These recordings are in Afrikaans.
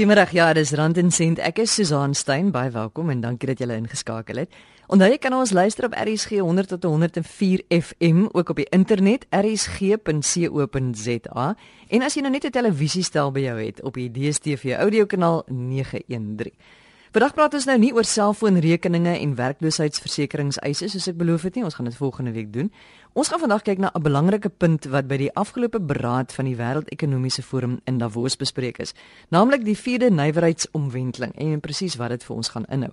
Goeiemôre. Ja, dis Rand en Sent. Ek is Susan Stein. Baie welkom en dankie dat jy ingeskakel het. Onthou jy kan ons luister op RSG 100 tot 104 FM ook op die internet rsg.co.za en as jy nou net 'n televisiestel by jou het op die DStv audiokanaal 913. Vandag praat ons nou nie oor selfoonrekeninge en werkloosheidsversekeringseise soos ek beloof het nie. Ons gaan dit volgende week doen. Ons gaan vandag kyk na 'n belangrike punt wat by die afgelope beraad van die Wêreldekonomiese Forum in Davos bespreek is, naamlik die vierde nywerheidsomwenteling en presies wat dit vir ons gaan inhou.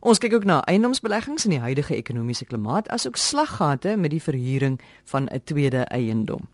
Ons kyk ook na eiendomsbeleggings in die huidige ekonomiese klimaat asook slaggate met die verhuuring van 'n tweede eiendom.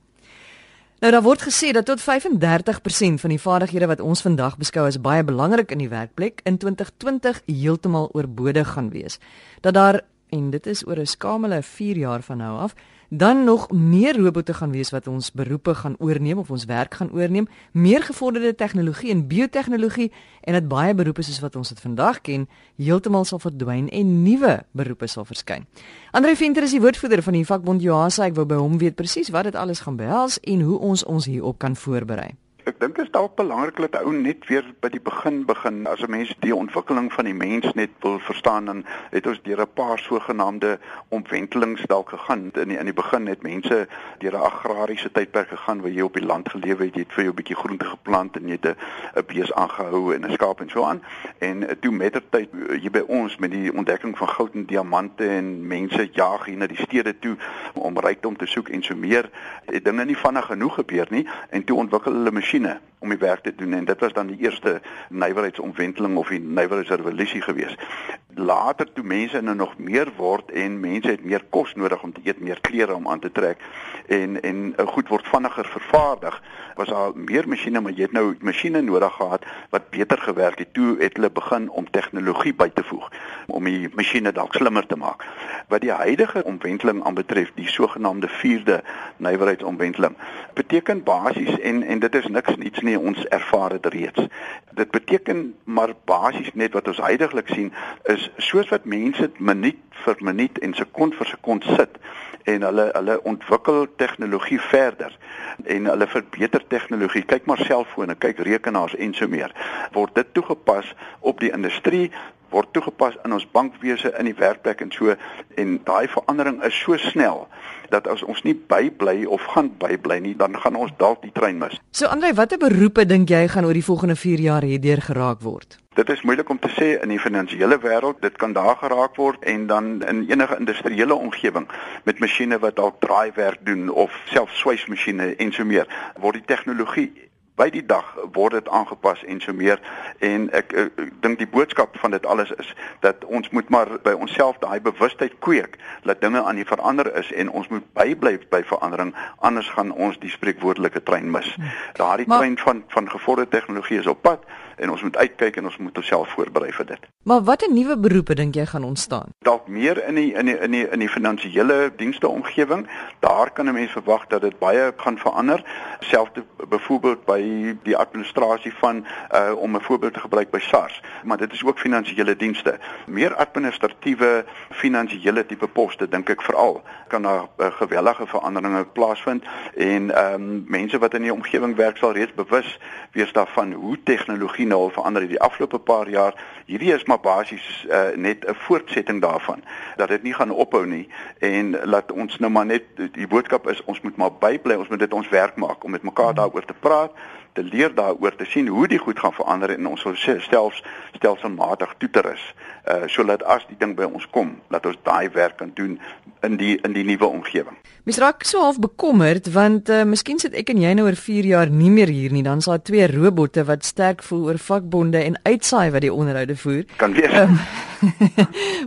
Nou daar word gesê dat tot 35% van die vaardighede wat ons vandag beskou as baie belangrik in die werkplek in 2020 heeltemal oorbodig gaan wees. Dat daar en dit is oor 'n skamele 4 jaar van nou af dan nog meer robotte gaan wees wat ons beroepe gaan oorneem of ons werk gaan oorneem, meer gevorderde tegnologie en biotehnologie en dat baie beroepe soos wat ons dit vandag ken, heeltemal sal verdwyn en nuwe beroepe sal verskyn. Andre Venter is die woordvoerder van die vakbond Joasa, ek wou by hom weet presies wat dit alles gaan behels en hoe ons ons hierop kan voorberei. Ek dink dit is dalk belangrik dat ou net weer by die begin begin. As 'n mens die ontwikkeling van die mens net wil verstaan, dan het ons deur 'n paar sogenaamde omwentelings dalk gegaan. In die, in die begin het mense deur 'n agrariese tydperk gegaan waar jy op die land gelewe het, jy het vir jou 'n bietjie groente geplant en jy het 'n bees aangehou en 'n skaap en so aan. En toe mettertyd hier by ons met die ontdekking van goud en diamante en mense jaag hier na die stede toe om rykdom te soek en so meer, het dinge nie vinnig genoeg gebeur nie en toe ontwikkel hulle masjiene om die werk te doen en dit was dan die eerste nywerheidsomwenteling of die nywerheidsrevolusie gewees. Later toe mense nou nog meer word en mense het meer kos nodig om te eet, meer klere om aan te trek en en eh, goed word vinniger vervaardig, was daar meer masjiene maar jy het nou masjiene nodig gehad wat beter gewerk het. Toe het hulle begin om tegnologie by te voeg om die masjiene dalk slimmer te maak. Wat die huidige omwenteling aanbetref, die sogenaamde 4de nywerheidsomwenteling, beteken basies en en dit is niks niets nie ons ervaar dit reeds. Dit beteken maar basies net wat ons heidaglik sien is soos wat mense minuut vir minuut en sekond vir sekond sit en hulle hulle ontwikkel tegnologie verder en hulle verbeter tegnologie kyk maar selfone kyk rekenaars en so meer word dit toegepas op die industrie word toegepas in ons bankwese in die werkplek en so en daai verandering is so snel dat as ons nie bybly of gaan bybly nie dan gaan ons dalk die trein mis. So Andre, watter beroepe dink jy gaan oor die volgende 4 jaar hierdeur geraak word? Dit is moeilik om te sê in die finansiële wêreld, dit kan daar geraak word en dan in enige industriële omgewing met masjiene wat dalk draaiwerk doen of selfs swysmasjiene en so meer, word die tegnologie by die dag word dit aangepas en so meer en ek, ek, ek dink die boodskap van dit alles is dat ons moet maar by onsself daai bewustheid kweek dat dinge aan die verander is en ons moet bybly by verandering anders gaan ons die spreekwoordelike trein mis. Hmm. Daardie trein van van gevorderde tegnologie is op pad en ons moet uitkyk en ons moet onsself voorberei vir dit. Maar watter nuwe beroepe dink jy gaan ontstaan? Dalk meer in die in die in die in die finansiële dienste omgewing. Daar kan 'n mens verwag dat dit baie gaan verander. Selfs byvoorbeeld by die administrasie van uh om 'n voorbeeld te gebruik by SARS, maar dit is ook finansiële dienste. Meer administratiewe finansiële tipe poste dink ek veral kan daar uh, gewellige veranderinge plaasvind en ehm um, mense wat in die omgewing werk sal reeds bewus wees daarvan hoe tegnologie nou al verander het die afgelope paar jaar. Hierdie is maar basies uh, net 'n voortsetting daarvan dat dit nie gaan ophou nie en laat ons nou maar net die boodskap is ons moet maar bybly, ons moet dit ons werk maak om met mekaar daaroor te praat te leer daaroor te sien hoe die goed gaan verander en ons selfs stelselmatig toe te rus. Uh sodat as die ding by ons kom, dat ons daai werk kan doen in die in die nuwe omgewing. Mens raak so half bekommerd want uh miskien sit ek en jy nou oor 4 jaar nie meer hier nie, dan sal twee robotte wat sterk voel oor vakbonde en uitsaai wat die onderhoude voer. Kan wees. Um,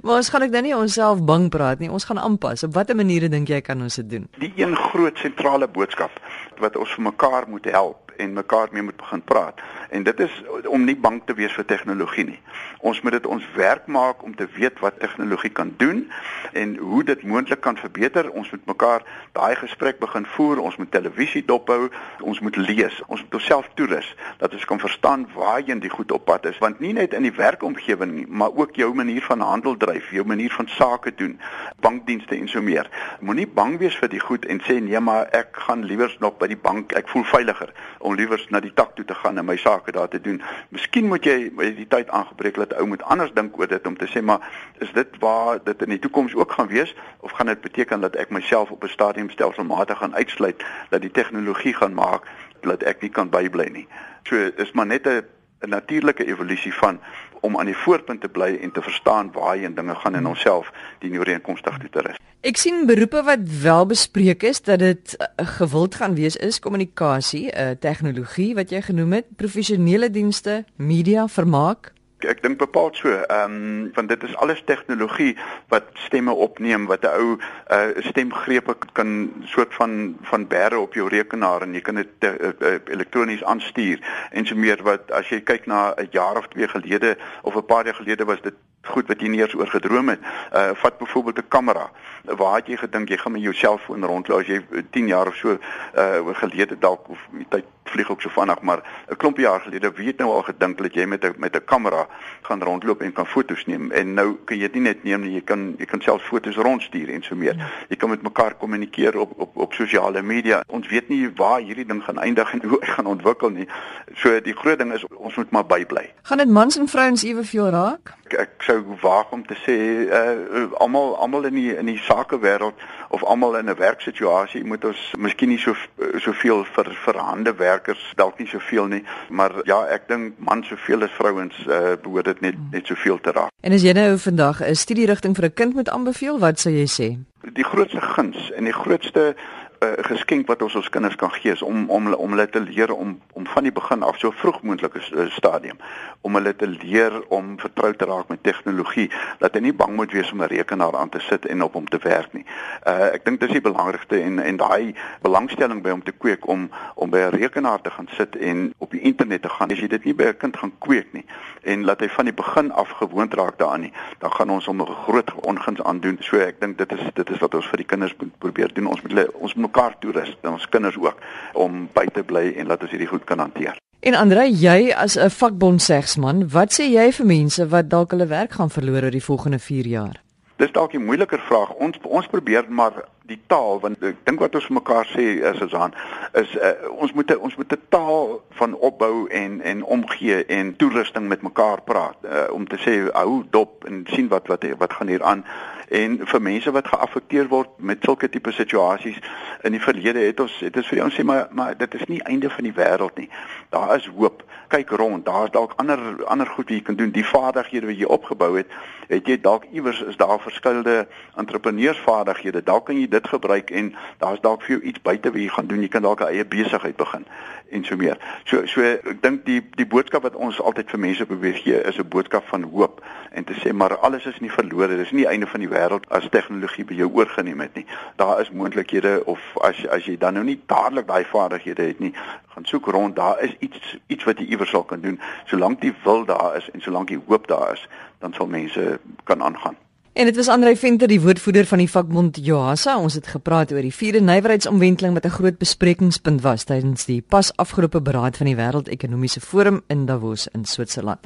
maar ons gaan ek dan nie onsself bang praat nie. Ons gaan aanpas. Op watter maniere dink jy kan ons dit doen? Die een groot sentrale boodskap wat ons vir mekaar moet help en mekaar mee moet begin praat. En dit is om nie bang te wees vir tegnologie nie. Ons moet dit ons werk maak om te weet wat tegnologie kan doen en hoe dit moontlik kan verbeter. Ons moet mekaar daai gesprek begin voer. Ons moet televisie dophou. Ons moet lees. Ons moet onsself toerus dat ons kan verstaan waarheen die goed op pad is. Want nie net in die werkomgewing nie, maar ook jou manier van handel dryf, jou manier van sake doen, bankdienste en so meer. Moenie bang wees vir die goed en sê nee, maar ek gaan liewer nog by die bank. Ek voel veiliger om liewers na die tak toe te gaan en my sake daar te doen. Miskien moet jy die tyd aangebreek dat ou moet anders dink oor dit om te sê maar is dit waar dit in die toekoms ook gaan wees of gaan dit beteken dat ek myself op 'n stadium stelselmatig gaan uitsluit dat die tegnologie gaan maak dat ek nie kan bybly nie. So is maar net 'n 'n natuurlike evolusie van om aan die voorpunt te bly en te verstaan waar en dinge gaan en onsself die ooreenkomstig te rus. Ek sien beroepe wat wel bespreek is dat dit uh, gewild gaan wees is kommunikasie, 'n eh, tegnologie wat jy genoem het, professionele dienste, media, vermaak, ek dink bepaald so. Ehm um, want dit is alles tegnologie wat stemme opneem wat 'n ou uh, stemgrepe kan soort van van bære op jou rekenaar en jy kan dit uh, uh, elektronies aanstuur en so meer wat as jy kyk na 'n jaar of twee gelede of 'n paar jaar gelede was dit goed wat jy nie eens oor gedroom het. Uh vat byvoorbeeld 'n kamera. Waar het jy gedink jy gaan met jou selfoon rondloop as jy 10 jaar of so uh gelede dalk of die tyd vlieg ook so vinnig, maar 'n klomp jaar gelede weet nou al gedink dat jy met 'n met 'n kamera gaan rondloop en kan foto's neem. En nou kan jy dit nie net neem nie, jy kan jy kan self foto's rondstuur en so meer. Ja. Jy kan met mekaar kommunikeer op op op sosiale media. Ons weet nie waar hierdie ding gaan eindig en hoe hy gaan ontwikkel nie. So die groot ding is ons moet maar bybly. Gaan dit mans en vrouens eweveel raak? Ek, ek sou waag om te sê uh almal almal in die in die sakewêreld of almal in 'n werksituasie moet ons miskien nie so soveel vir vir hande werkers dalk nie soveel nie maar ja ek dink man soveel as vrouens uh behoort dit net net soveel te raak. En as jy nou vandag 'n studierigting vir 'n kind moet aanbeveel, wat sou jy sê? Die grootste guns en die grootste uh, geskenk wat ons ons kinders kan gee is om om om hulle te leer om om van die begin af so vroeg moontlik uh, stadium om hulle te leer om vertrou te raak met tegnologie dat hulle nie bang moet wees om 'n rekenaar aan te sit en op hom te werk nie. Uh ek dink dis die belangrikste en en daai belangstelling by hom te kweek om om by 'n rekenaar te gaan sit en op die internet te gaan. As jy dit nie by 'n kind gaan kweek nie en laat hy van die begin af gewoond raak daaraan nie, dan gaan ons hom 'n groot onguns aandoen. So ek dink dit is dit is wat ons vir die kinders moet probeer doen. Ons moet ons moet mekaar toerus en ons kinders ook om by te bly en laat ons hierdie goed kan hanteer. En Andre, jy as 'n vakbondsegsman, wat sê jy vir mense wat dalk hulle werk gaan verloor oor die volgende 4 jaar? Dis dalk 'n moeiliker vraag. Ons ons probeer maar die taal want ek dink wat ons vir mekaar sê is is aan is uh, ons moet ons moet 'n taal van opbou en en omgee en toerusting met mekaar praat uh, om te sê hou dop en sien wat wat wat gaan hier aan en vir mense wat geaffekteer word met sulke tipe situasies in die verlede het ons het ons vir ons sê maar maar dit is nie einde van die wêreld nie. Daar is hoop. Kyk rond daar's dalk ander ander goed wat jy kan doen. Die vaardighede wat jy opgebou het het jy dalk iewers is daar verskillende entrepreneursvaardighede. Dalk kan jy dit gebruik en daar's dalk vir jou iets buite wat jy gaan doen. Jy kan dalk 'n eie besigheid begin en so meer. So so ek dink die die boodskap wat ons altyd vir mense probeer gee is 'n boodskap van hoop en te sê maar alles is nie verlore dis nie einde van die wêreld as tegnologie by jou oorgeneem het nie daar is moontlikhede of as as jy dan nou nie dadelik daai vaardighede het nie gaan soek rond daar is iets iets wat jy iewers sal kan doen solank die wil daar is en solank die hoop daar is dan sal mense kan aangaan En dit was Andrei Venter, die woordvoerder van die vakbond Joasa. Ons het gepraat oor die vierde nywerheidsomwenteling wat 'n groot besprekingspunt was tydens die pas afgelope beraad van die Wêreldekonomiese Forum in Davos in Switserland.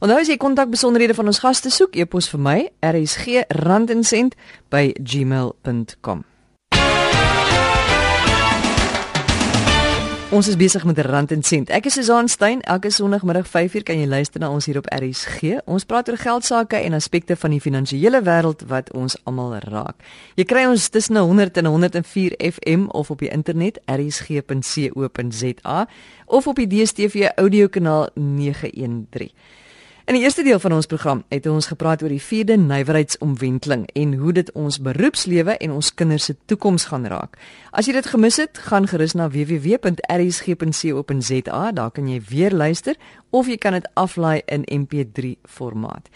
Onthou as jy kontak besonderhede van ons gaste soek, e-pos vir my rsg@randencent@gmail.com. Ons is besig met Rand en Sent. Ek is Susan Stein. Elke Sondagmiddag 5uur kan jy luister na ons hier op RSG. Ons praat oor geld sake en aspekte van die finansiële wêreld wat ons almal raak. Jy kry ons tussen 100 en 104 FM of op die internet rsg.co.za of op die DStv audiokanaal 913. In die eerste deel van ons program het ons gepraat oor die vierde nywerheidsomwenteling en hoe dit ons beroepslewe en ons kinders se toekoms gaan raak. As jy dit gemis het, gaan gerus na www.rsg.co.za, daar kan jy weer luister of jy kan dit aflaai in MP3 formaat.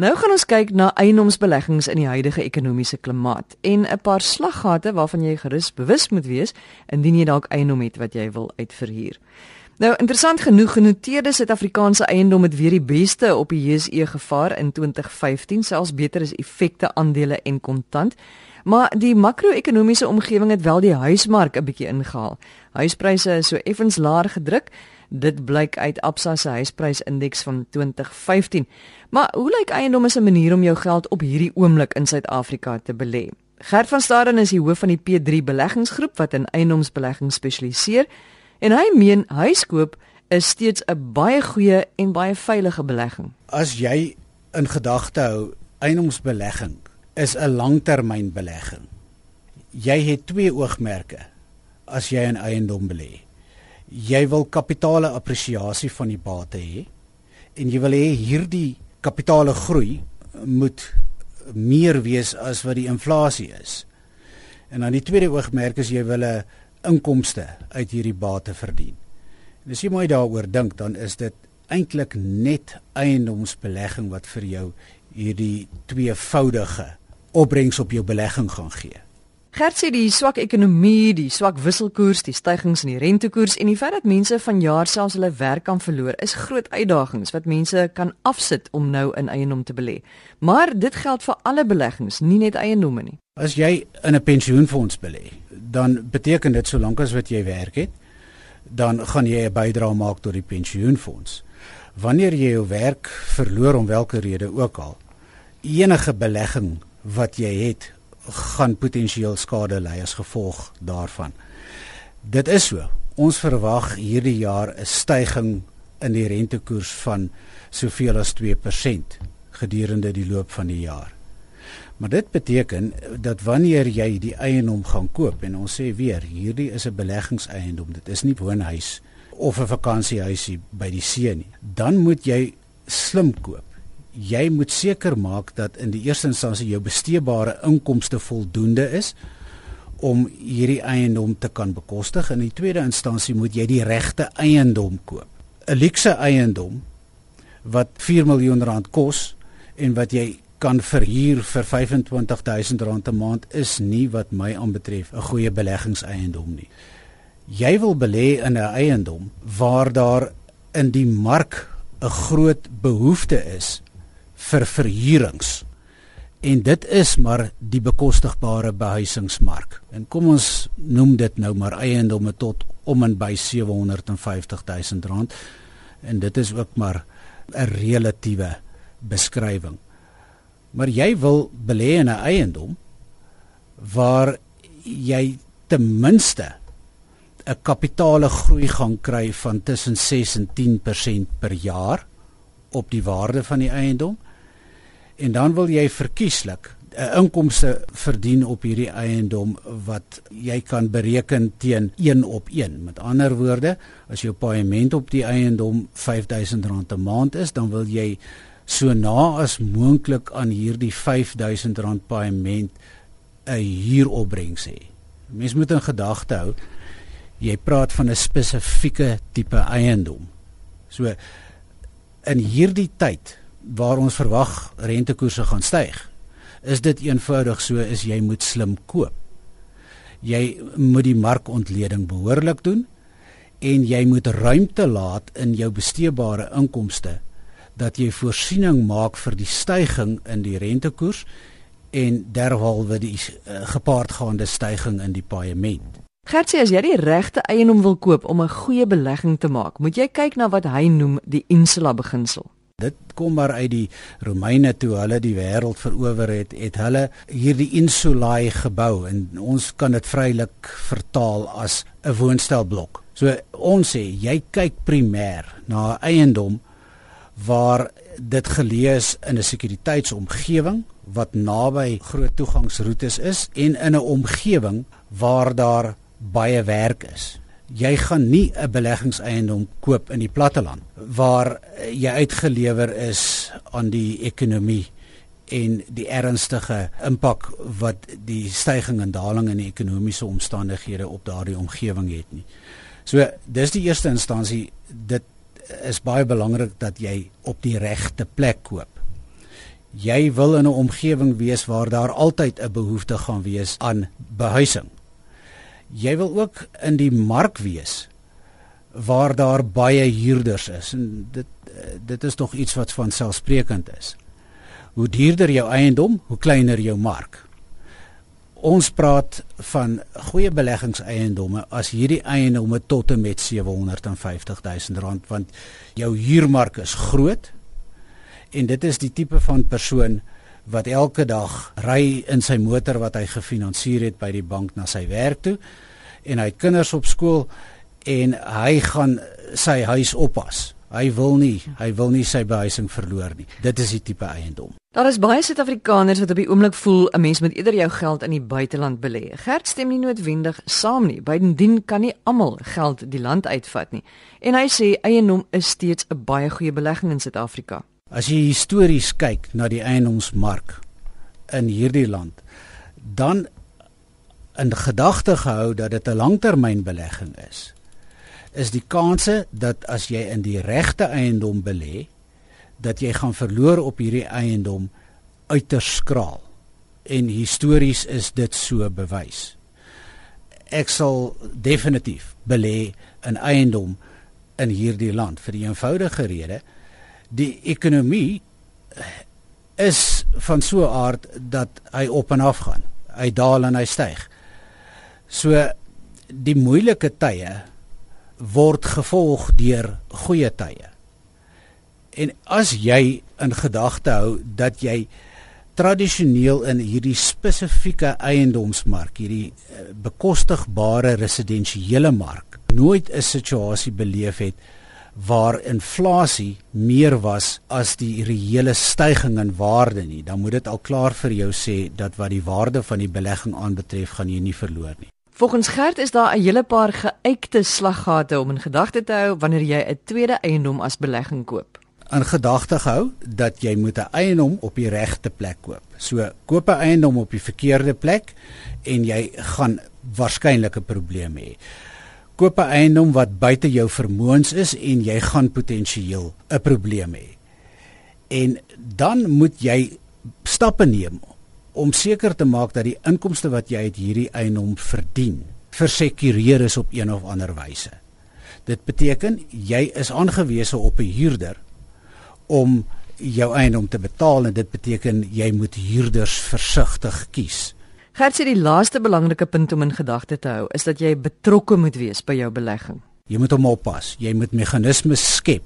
Nou gaan ons kyk na eiendomsbeleggings in die huidige ekonomiese klimaat en 'n paar slaggate waarvan jy gerus bewus moet wees indien jy dalk eiendom het wat jy wil uitverhuur. Nou interessant genoeg genoteerde Suid-Afrikaanse eiendom het weer die beste op die JSE gevaar in 2015, selfs beter as effekte aandele en kontant. Maar die makro-ekonomiese omgewing het wel die huismark 'n bietjie ingehaal. Huispryse is so effens laer gedruk. Dit blyk uit Absa se huisprysindeks van 2015. Maar hoe lyk eiendom as 'n manier om jou geld op hierdie oomblik in Suid-Afrika te belê? Gert van Staden is die hoof van die P3 beleggingsgroep wat in eiendomsbelegging spesialiseer. En hy meen huiskoop is steeds 'n baie goeie en baie veilige belegging. As jy in gedagte hou, eiendomsbelegging is 'n langtermynbelegging. Jy het twee oogmerke as jy in eiendom belê. Jy wil kapitale appresiasie van die bate hê en jy wil hê hierdie kapitale groei moet meer wees as wat die inflasie is. En dan die tweede oogmerk is jy wil 'n inkomste uit hierdie bate verdien. En as jy mooi daaroor dink, dan is dit eintlik net eiendomsbelegging wat vir jou hierdie tweevoudige opbrengs op jou belegging gaan gee. Gert sê die swak ekonomie, die swak wisselkoers, die stygings in die rentekoers en die feit dat mense vanjaar selfs hulle werk kan verloor, is groot uitdagings wat mense kan afsit om nou in eiendom te belê. Maar dit geld vir alle beleggings, nie net eiendomme nie. As jy in 'n pensioenfonds belê, dan beteken dit solank as wat jy werk het, dan gaan jy 'n bydrae maak tot die pensioenfonds. Wanneer jy jou werk verloor om watter rede ook al, enige belegging wat jy het gaan potensieel skade ly as gevolg daarvan. Dit is so. Ons verwag hierdie jaar 'n styging in die rentekoers van soveel as 2% gedurende die loop van die jaar. Maar dit beteken dat wanneer jy die eiendom gaan koop en ons sê weer, hierdie is 'n beleggingseiendom, dit is nie woonhuis of 'n vakansiehuisie by die see nie, dan moet jy slim koop jy moet seker maak dat in die eerste instansie jou besteedbare inkomste voldoende is om hierdie eiendom te kan bekostig en in die tweede instansie moet jy die regte eiendom koop. 'n Luukse eiendom wat 4 miljoen rand kos en wat jy kan verhuur vir R25000 'n maand is nie wat my aanbetref 'n goeie beleggingseiendom nie. Jy wil belê in 'n eiendom waar daar in die mark 'n groot behoefte is vir verhuurings. En dit is maar die bekostigbare behuisingsmark. En kom ons noem dit nou maar eiendomme tot om en by 750 000 rand. En dit is ook maar 'n relatiewe beskrywing. Maar jy wil belê in 'n eiendom waar jy ten minste 'n kapitale groei gaan kry van tussen 6 en 10% per jaar op die waarde van die eiendom en dan wil jy verkieslik 'n inkomste verdien op hierdie eiendom wat jy kan bereken teen 1 op 1. Met ander woorde, as jou paaiement op die eiendom R5000 'n maand is, dan wil jy so na as moontlik aan hierdie R5000 paaiement 'n huuropbrengs hê. Mens moet in gedagte hou jy praat van 'n spesifieke tipe eiendom. So in hierdie tyd waar ons verwag rentekoerse gaan styg, is dit eenvoudig so is jy moet slim koop. Jy moet die markontleding behoorlik doen en jy moet ruimte laat in jou besteedbare inkomste dat jy voorsiening maak vir die stygings in die rentekoers en derhalwe die uh, gepaardgaande stygings in die paaiement. Gertsie, as jy die regte eiendom wil koop om 'n goeie belegging te maak, moet jy kyk na wat hy noem die insula beginsel. Dit kom maar uit die Romeine toe hulle die wêreld verower het, het hulle hierdie insulae gebou en ons kan dit vrylik vertaal as 'n woonstelblok. So ons sê jy kyk primêr na 'n eiendom waar dit geleë is in 'n sekuriteitsomgewing wat naby groot toegangsroetes is en in 'n omgewing waar daar baie werk is jy gaan nie 'n beleggingseiendom koop in die platteland waar jy uitgelewer is aan die ekonomie en die ernstige impak wat die stygings en dalings in die ekonomiese omstandighede op daardie omgewing het nie. So dis die eerste instansie dit is baie belangrik dat jy op die regte plek koop. Jy wil in 'n omgewing wees waar daar altyd 'n behoefte gaan wees aan behuising jy wil ook in die mark wees waar daar baie huurders is en dit dit is tog iets wat van selfsprekend is. Hoe duurder jou eiendom, hoe kleiner jou mark. Ons praat van goeie beleggingseiendomme as hierdie eiendomme tot en met 750 000 rand want jou huurmark is groot en dit is die tipe van persoon wat elke dag ry in sy motor wat hy gefinansier het by die bank na sy werk toe en hy het kinders op skool en hy gaan sy huis oppas. Hy wil nie, hy wil nie sy behuising verloor nie. Dit is die tipe eiendom. Daar is baie Suid-Afrikaners wat op die oomblik voel 'n mens moet eerder jou geld in die buiteland belê. Gert stem nie noodwendig saam nie. Bydien kan nie almal geld die land uitvat nie. En hy sê eiendom is steeds 'n baie goeie belegging in Suid-Afrika. As jy histories kyk na die eiendomsmark in hierdie land, dan in gedagte gehou dat dit 'n langtermynbelegging is is die kanse dat as jy in die regte eiendom belê dat jy gaan verloor op hierdie eiendom uiters skraal. En histories is dit so bewys. Ek sal definitief belê in eiendom in hierdie land vir die eenvoudige rede. Die ekonomie is van so 'n aard dat hy op en af gaan. Hy daal en hy styg. So die moeilike tye word gevolg deur goeie tye. En as jy in gedagte hou dat jy tradisioneel in hierdie spesifieke eiendomsmark, hierdie eh, bekostigbare residensiële mark, nooit 'n situasie beleef het waar inflasie meer was as die reële stygings in waarde nie, dan moet dit al klaar vir jou sê dat wat die waarde van die belegging aanbetref, gaan jy nie verloor nie. Volgens Gert is daar 'n hele paar geuite slaggate om in gedagte te hou wanneer jy 'n tweede eiendom as belegging koop. In gedagte hou dat jy moet 'n eiendom op die regte plek koop. So koop 'n eiendom op die verkeerde plek en jy gaan waarskynlik 'n probleem hê. Koop 'n eiendom wat buite jou vermoëns is en jy gaan potensieel 'n probleem hê. En dan moet jy stappe neem om seker te maak dat die inkomste wat jy uit hierdie eiendom verdien versekureer is op een of ander wyse. Dit beteken jy is aangewese op 'n huurder om jou eiendom te betaal en dit beteken jy moet huurders versigtig kies. Gert sê die laaste belangrike punt om in gedagte te hou is dat jy betrokke moet wees by jou belegging. Jy moet hom oppas. Jy moet meganismes skep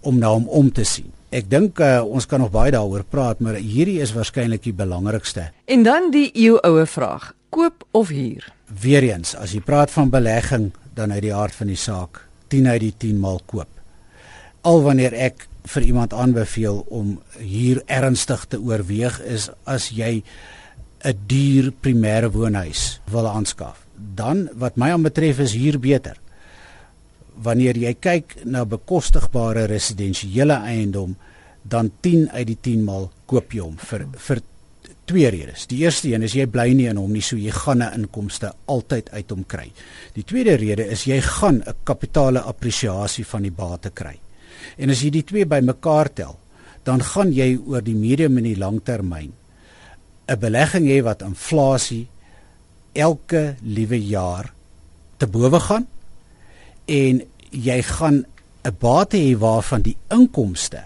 om na hom om te sien. Ek dink uh, ons kan nog baie daaroor praat, maar hierdie is waarskynlik die belangrikste. En dan die eeuoue vraag: koop of huur? Weereens, as jy praat van belegging, dan uit die aard van die saak, 10 uit die 10 maal koop. Al wanneer ek vir iemand aanbeveel om hier ernstig te oorweeg is as jy 'n duur primêre woonhuis wil aanskaf, dan wat my aanbetref is hier beter wanneer jy kyk na bekostigbare residensiële eiendom dan 10 uit die 10 maal koop jy hom vir vir twee redes. Die eerste een is jy bly nie in hom nie, so jy gaan 'n inkomste altyd uit hom kry. Die tweede rede is jy gaan 'n kapitale appresiasie van die bate kry. En as jy die twee bymekaar tel, dan gaan jy oor die medium en die langtermyn 'n belegging hê wat inflasie elke liewe jaar te bowe gaan en jy gaan 'n bate hê waarvan die inkomste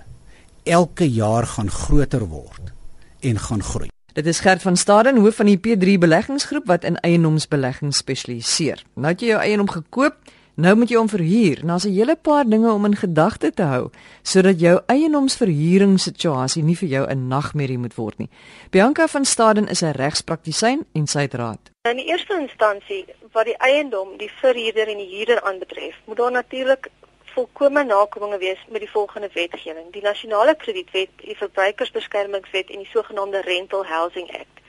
elke jaar gaan groter word en gaan groei. Dit is Gert van Staden, hoof van die P3 beleggingsgroep wat in eiendomsbelegging spesialiseer. Nou het jy jou eiendom gekoop, nou moet jy hom verhuur. Nou is 'n hele paar dinge om in gedagte te hou sodat jou eiendomsverhuuringssituasie nie vir jou 'n nagmerrie moet word nie. Bianca van Staden is 'n regspraktisyn en sy het raad. In die eerste instansie wat die eiendom, die verhuurder en die huurder aanbetref, moet daar natuurlik volkomme nakominge wees met die volgende wetgewing: die Nasionale Kredietwet, die Verbruikersbeskermingswet en die sogenaamde Rental Housing Act.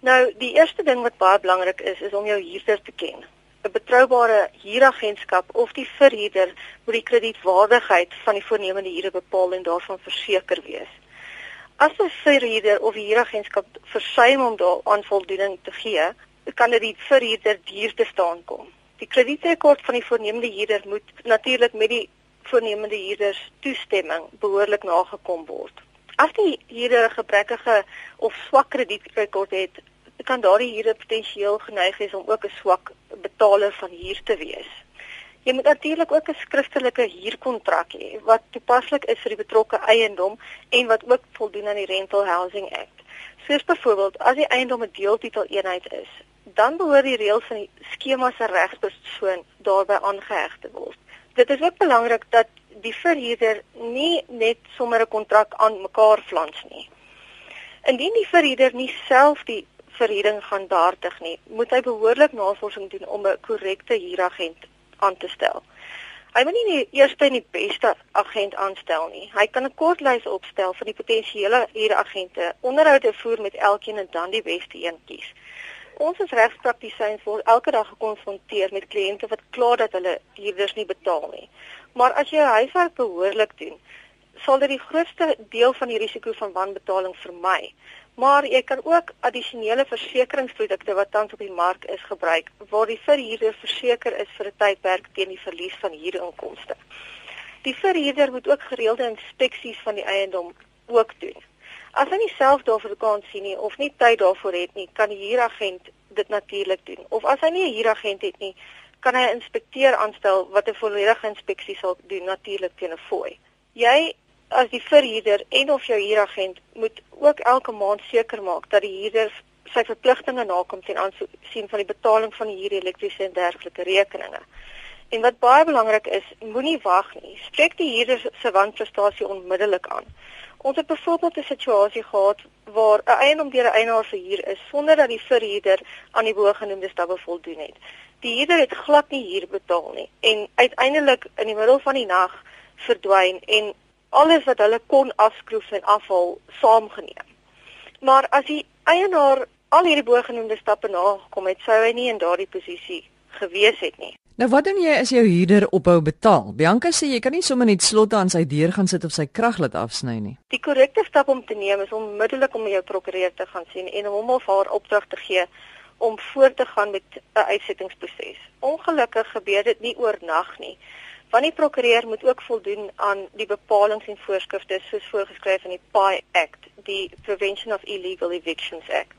Nou, die eerste ding wat baie belangrik is, is om jou huurder te ken. 'n Betroubare huuragentskap of die verhuurder moet die kredietwaardigheid van die voornemende huurder bepaal en daarvan verseker wees. As 'n verhuurder of huuragentskap versuim om daaraan voldoening te gee, kan dit die verhuurder duur te staan kom. Die kredietrekord van die voornemende huurder moet natuurlik met die voornemende huurder toestemming behoorlik nagekom word. As die huurder 'n gebrekkige of swak kredietrekord het, kan daardie huurder potensieel geneig wees om ook 'n swak betaler van huur te wees. Jy moet natuurlik ook 'n skriftelike huurkontrak hê wat toepaslik is vir die betrokke eiendom en wat ook voldoen aan die Rental Housing Act. Soos byvoorbeeld as die eiendom 'n deeltitel eenheid is, dan behoort die reëls van die skema se regspersoon daarbey aangeheg te word. Dit is ook belangrik dat die verhuurder nie net sommer 'n kontrak aan mekaar flans nie. Indien die verhuurder nie self die verhuuring gaan behartig nie, moet hy behoorlik navorsing doen om 'n korrekte huuragent aan te stel. Hy moet nie die eerste en die beste agent aanstel nie. Hy kan 'n kort lys opstel van die potensiële huuragente, onderhoude voer met elkeen en dan die beste een kies. Ons as regspraktisyns word elke dag gekonfronteer met kliënte wat kla dat hulle huurders nie betaal nie. Maar as jy jou huiswerk behoorlik doen, sal dit die grootste deel van die risiko van wanbetaling vermy. Maar jy kan ook addisionele versekeringsprodukte wat tans op die mark is gebruik waar die verhuurder verseker is vir 'n tydperk teen die verlies van huurinkomste. Die verhuurder moet ook gereelde inspeksies van die eiendom ook doen. As hy nie self daarvoor kan sien nie of nie tyd daarvoor het nie, kan die huuragent dit natuurlik doen. Of as hy nie 'n huuragent het nie, kan hy 'n inspekteur aanstel wat 'n volledige inspeksie sal doen natuurlik teen 'n fooi. Jy as die verhuurder en of jou huuragent moet ook elke maand seker maak dat die huurder sy verpligtinge nakom ten aansien van die betaling van die huur, elektriese en dergelike rekeninge. En wat baie belangrik is, moenie wag nie. Spreek die huurder se wanprestasie onmiddellik aan. Ons het byvoorbeeld 'n situasie gehad waar 'n eiendom deur 'n eienaar verhuur is sonder dat die verhuurder aan die bogenoemde stappe voldoen het. Die huurder het glad nie huur betaal nie en uiteindelik in die middel van die nag verdwyn en alles wat hulle kon afskroef en afhaal saamgeneem. Maar as die eienaar al hierdie bogenoemde stappe nagekom het, sou hy nie in daardie posisie gewees het nie. Nou wat doen jy as jou huurder ophou betaal? Bianca sê jy kan nie sommer net slotte aan sy deur gaan sit of sy krag laat afsny nie. Die korrekte stap om te neem is onmiddellik om jou prokureur te gaan sien en hom of haar opdrag te gee om voort te gaan met 'n uitsettingsproses. Ongelukkig gebeur dit nie oornag nie. Want die prokureur moet ook voldoen aan die bepalinge en voorskrifte soos voorgeskryf in die PI Act, die Prevention of Illegal Evictions Act.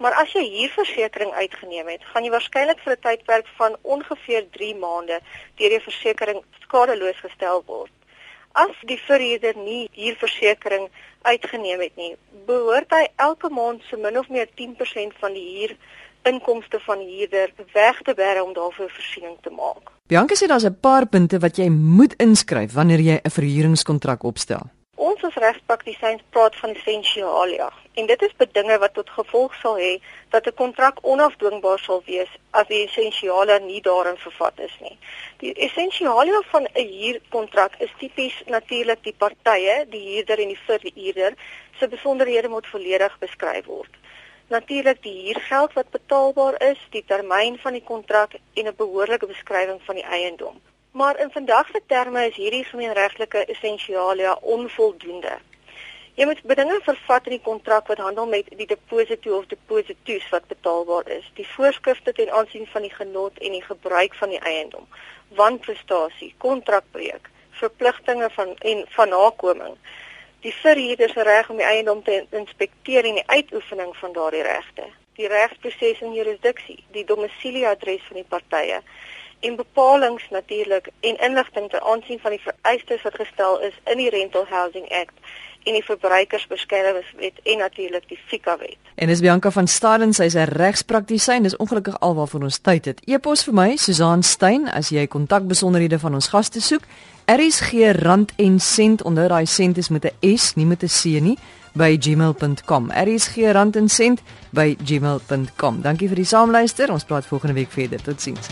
Maar as jy huurversekering uitgeneem het, gaan jy waarskynlik vir 'n tydperk van ongeveer 3 maande deur jou versekering skadeloos gestel word. As die verhuurder nie huurversekering uitgeneem het nie, behoort hy elke maand so min of meer 10% van die huur inkomste van huurder weg te bera om daarvoor voorsiening te maak. Bianca sê daar's 'n paar punte wat jy moet inskryf wanneer jy 'n verhuuringskontrak opstel. Ons as regspraktisyns praat van essensialia en dit is bedinge wat tot gevolg sal hê dat 'n kontrak onafdwingbaar sal wees as die essensialia nie daarin vervat is nie. Die essensialia van 'n huurkontrak is tipies natuurlik die partye, die huurder en die verhuurder se besonderhede moet volledig beskryf word natuurlik die huurgeld wat betaalbaar is, die termyn van die kontrak en 'n behoorlike beskrywing van die eiendom. Maar in vandag se terme is hierdie gemeenregtelike essensialia onvoldoende. Jy moet bedinge vervat in die kontrak wat handel met die deposito of depositus wat betaalbaar is, die voorskrifte ten aansien van die genot en die gebruik van die eiendom, wanprestasie, kontrakbreuk, verpligtinge van en van nakoming die verhuurder se reg om die eiendom te inspekteer en die uitoefening van daardie regte, die regsproses en jurisdiksie, die domisilieadres van die partye en bepalinge natuurlik en inligting ter aansien van die vereistes wat gestel is in die Rental Housing Act en die verbruikersbeskermingswet en natuurlik die FICA wet. En dis Bianca van Staden, sy's 'n regspraktisyn, dis ongelukkig alwaarvoor ons tyd het. E-pos vir my, Susan Stein, as jy kontakbesonderhede van ons gaste soek. RSG rand en sent onder daai sent is met 'n S, nie met 'n C nie by gmail.com. RSG rand en sent by gmail.com. Dankie vir die saamluister. Ons praat volgende week verder. Totsiens.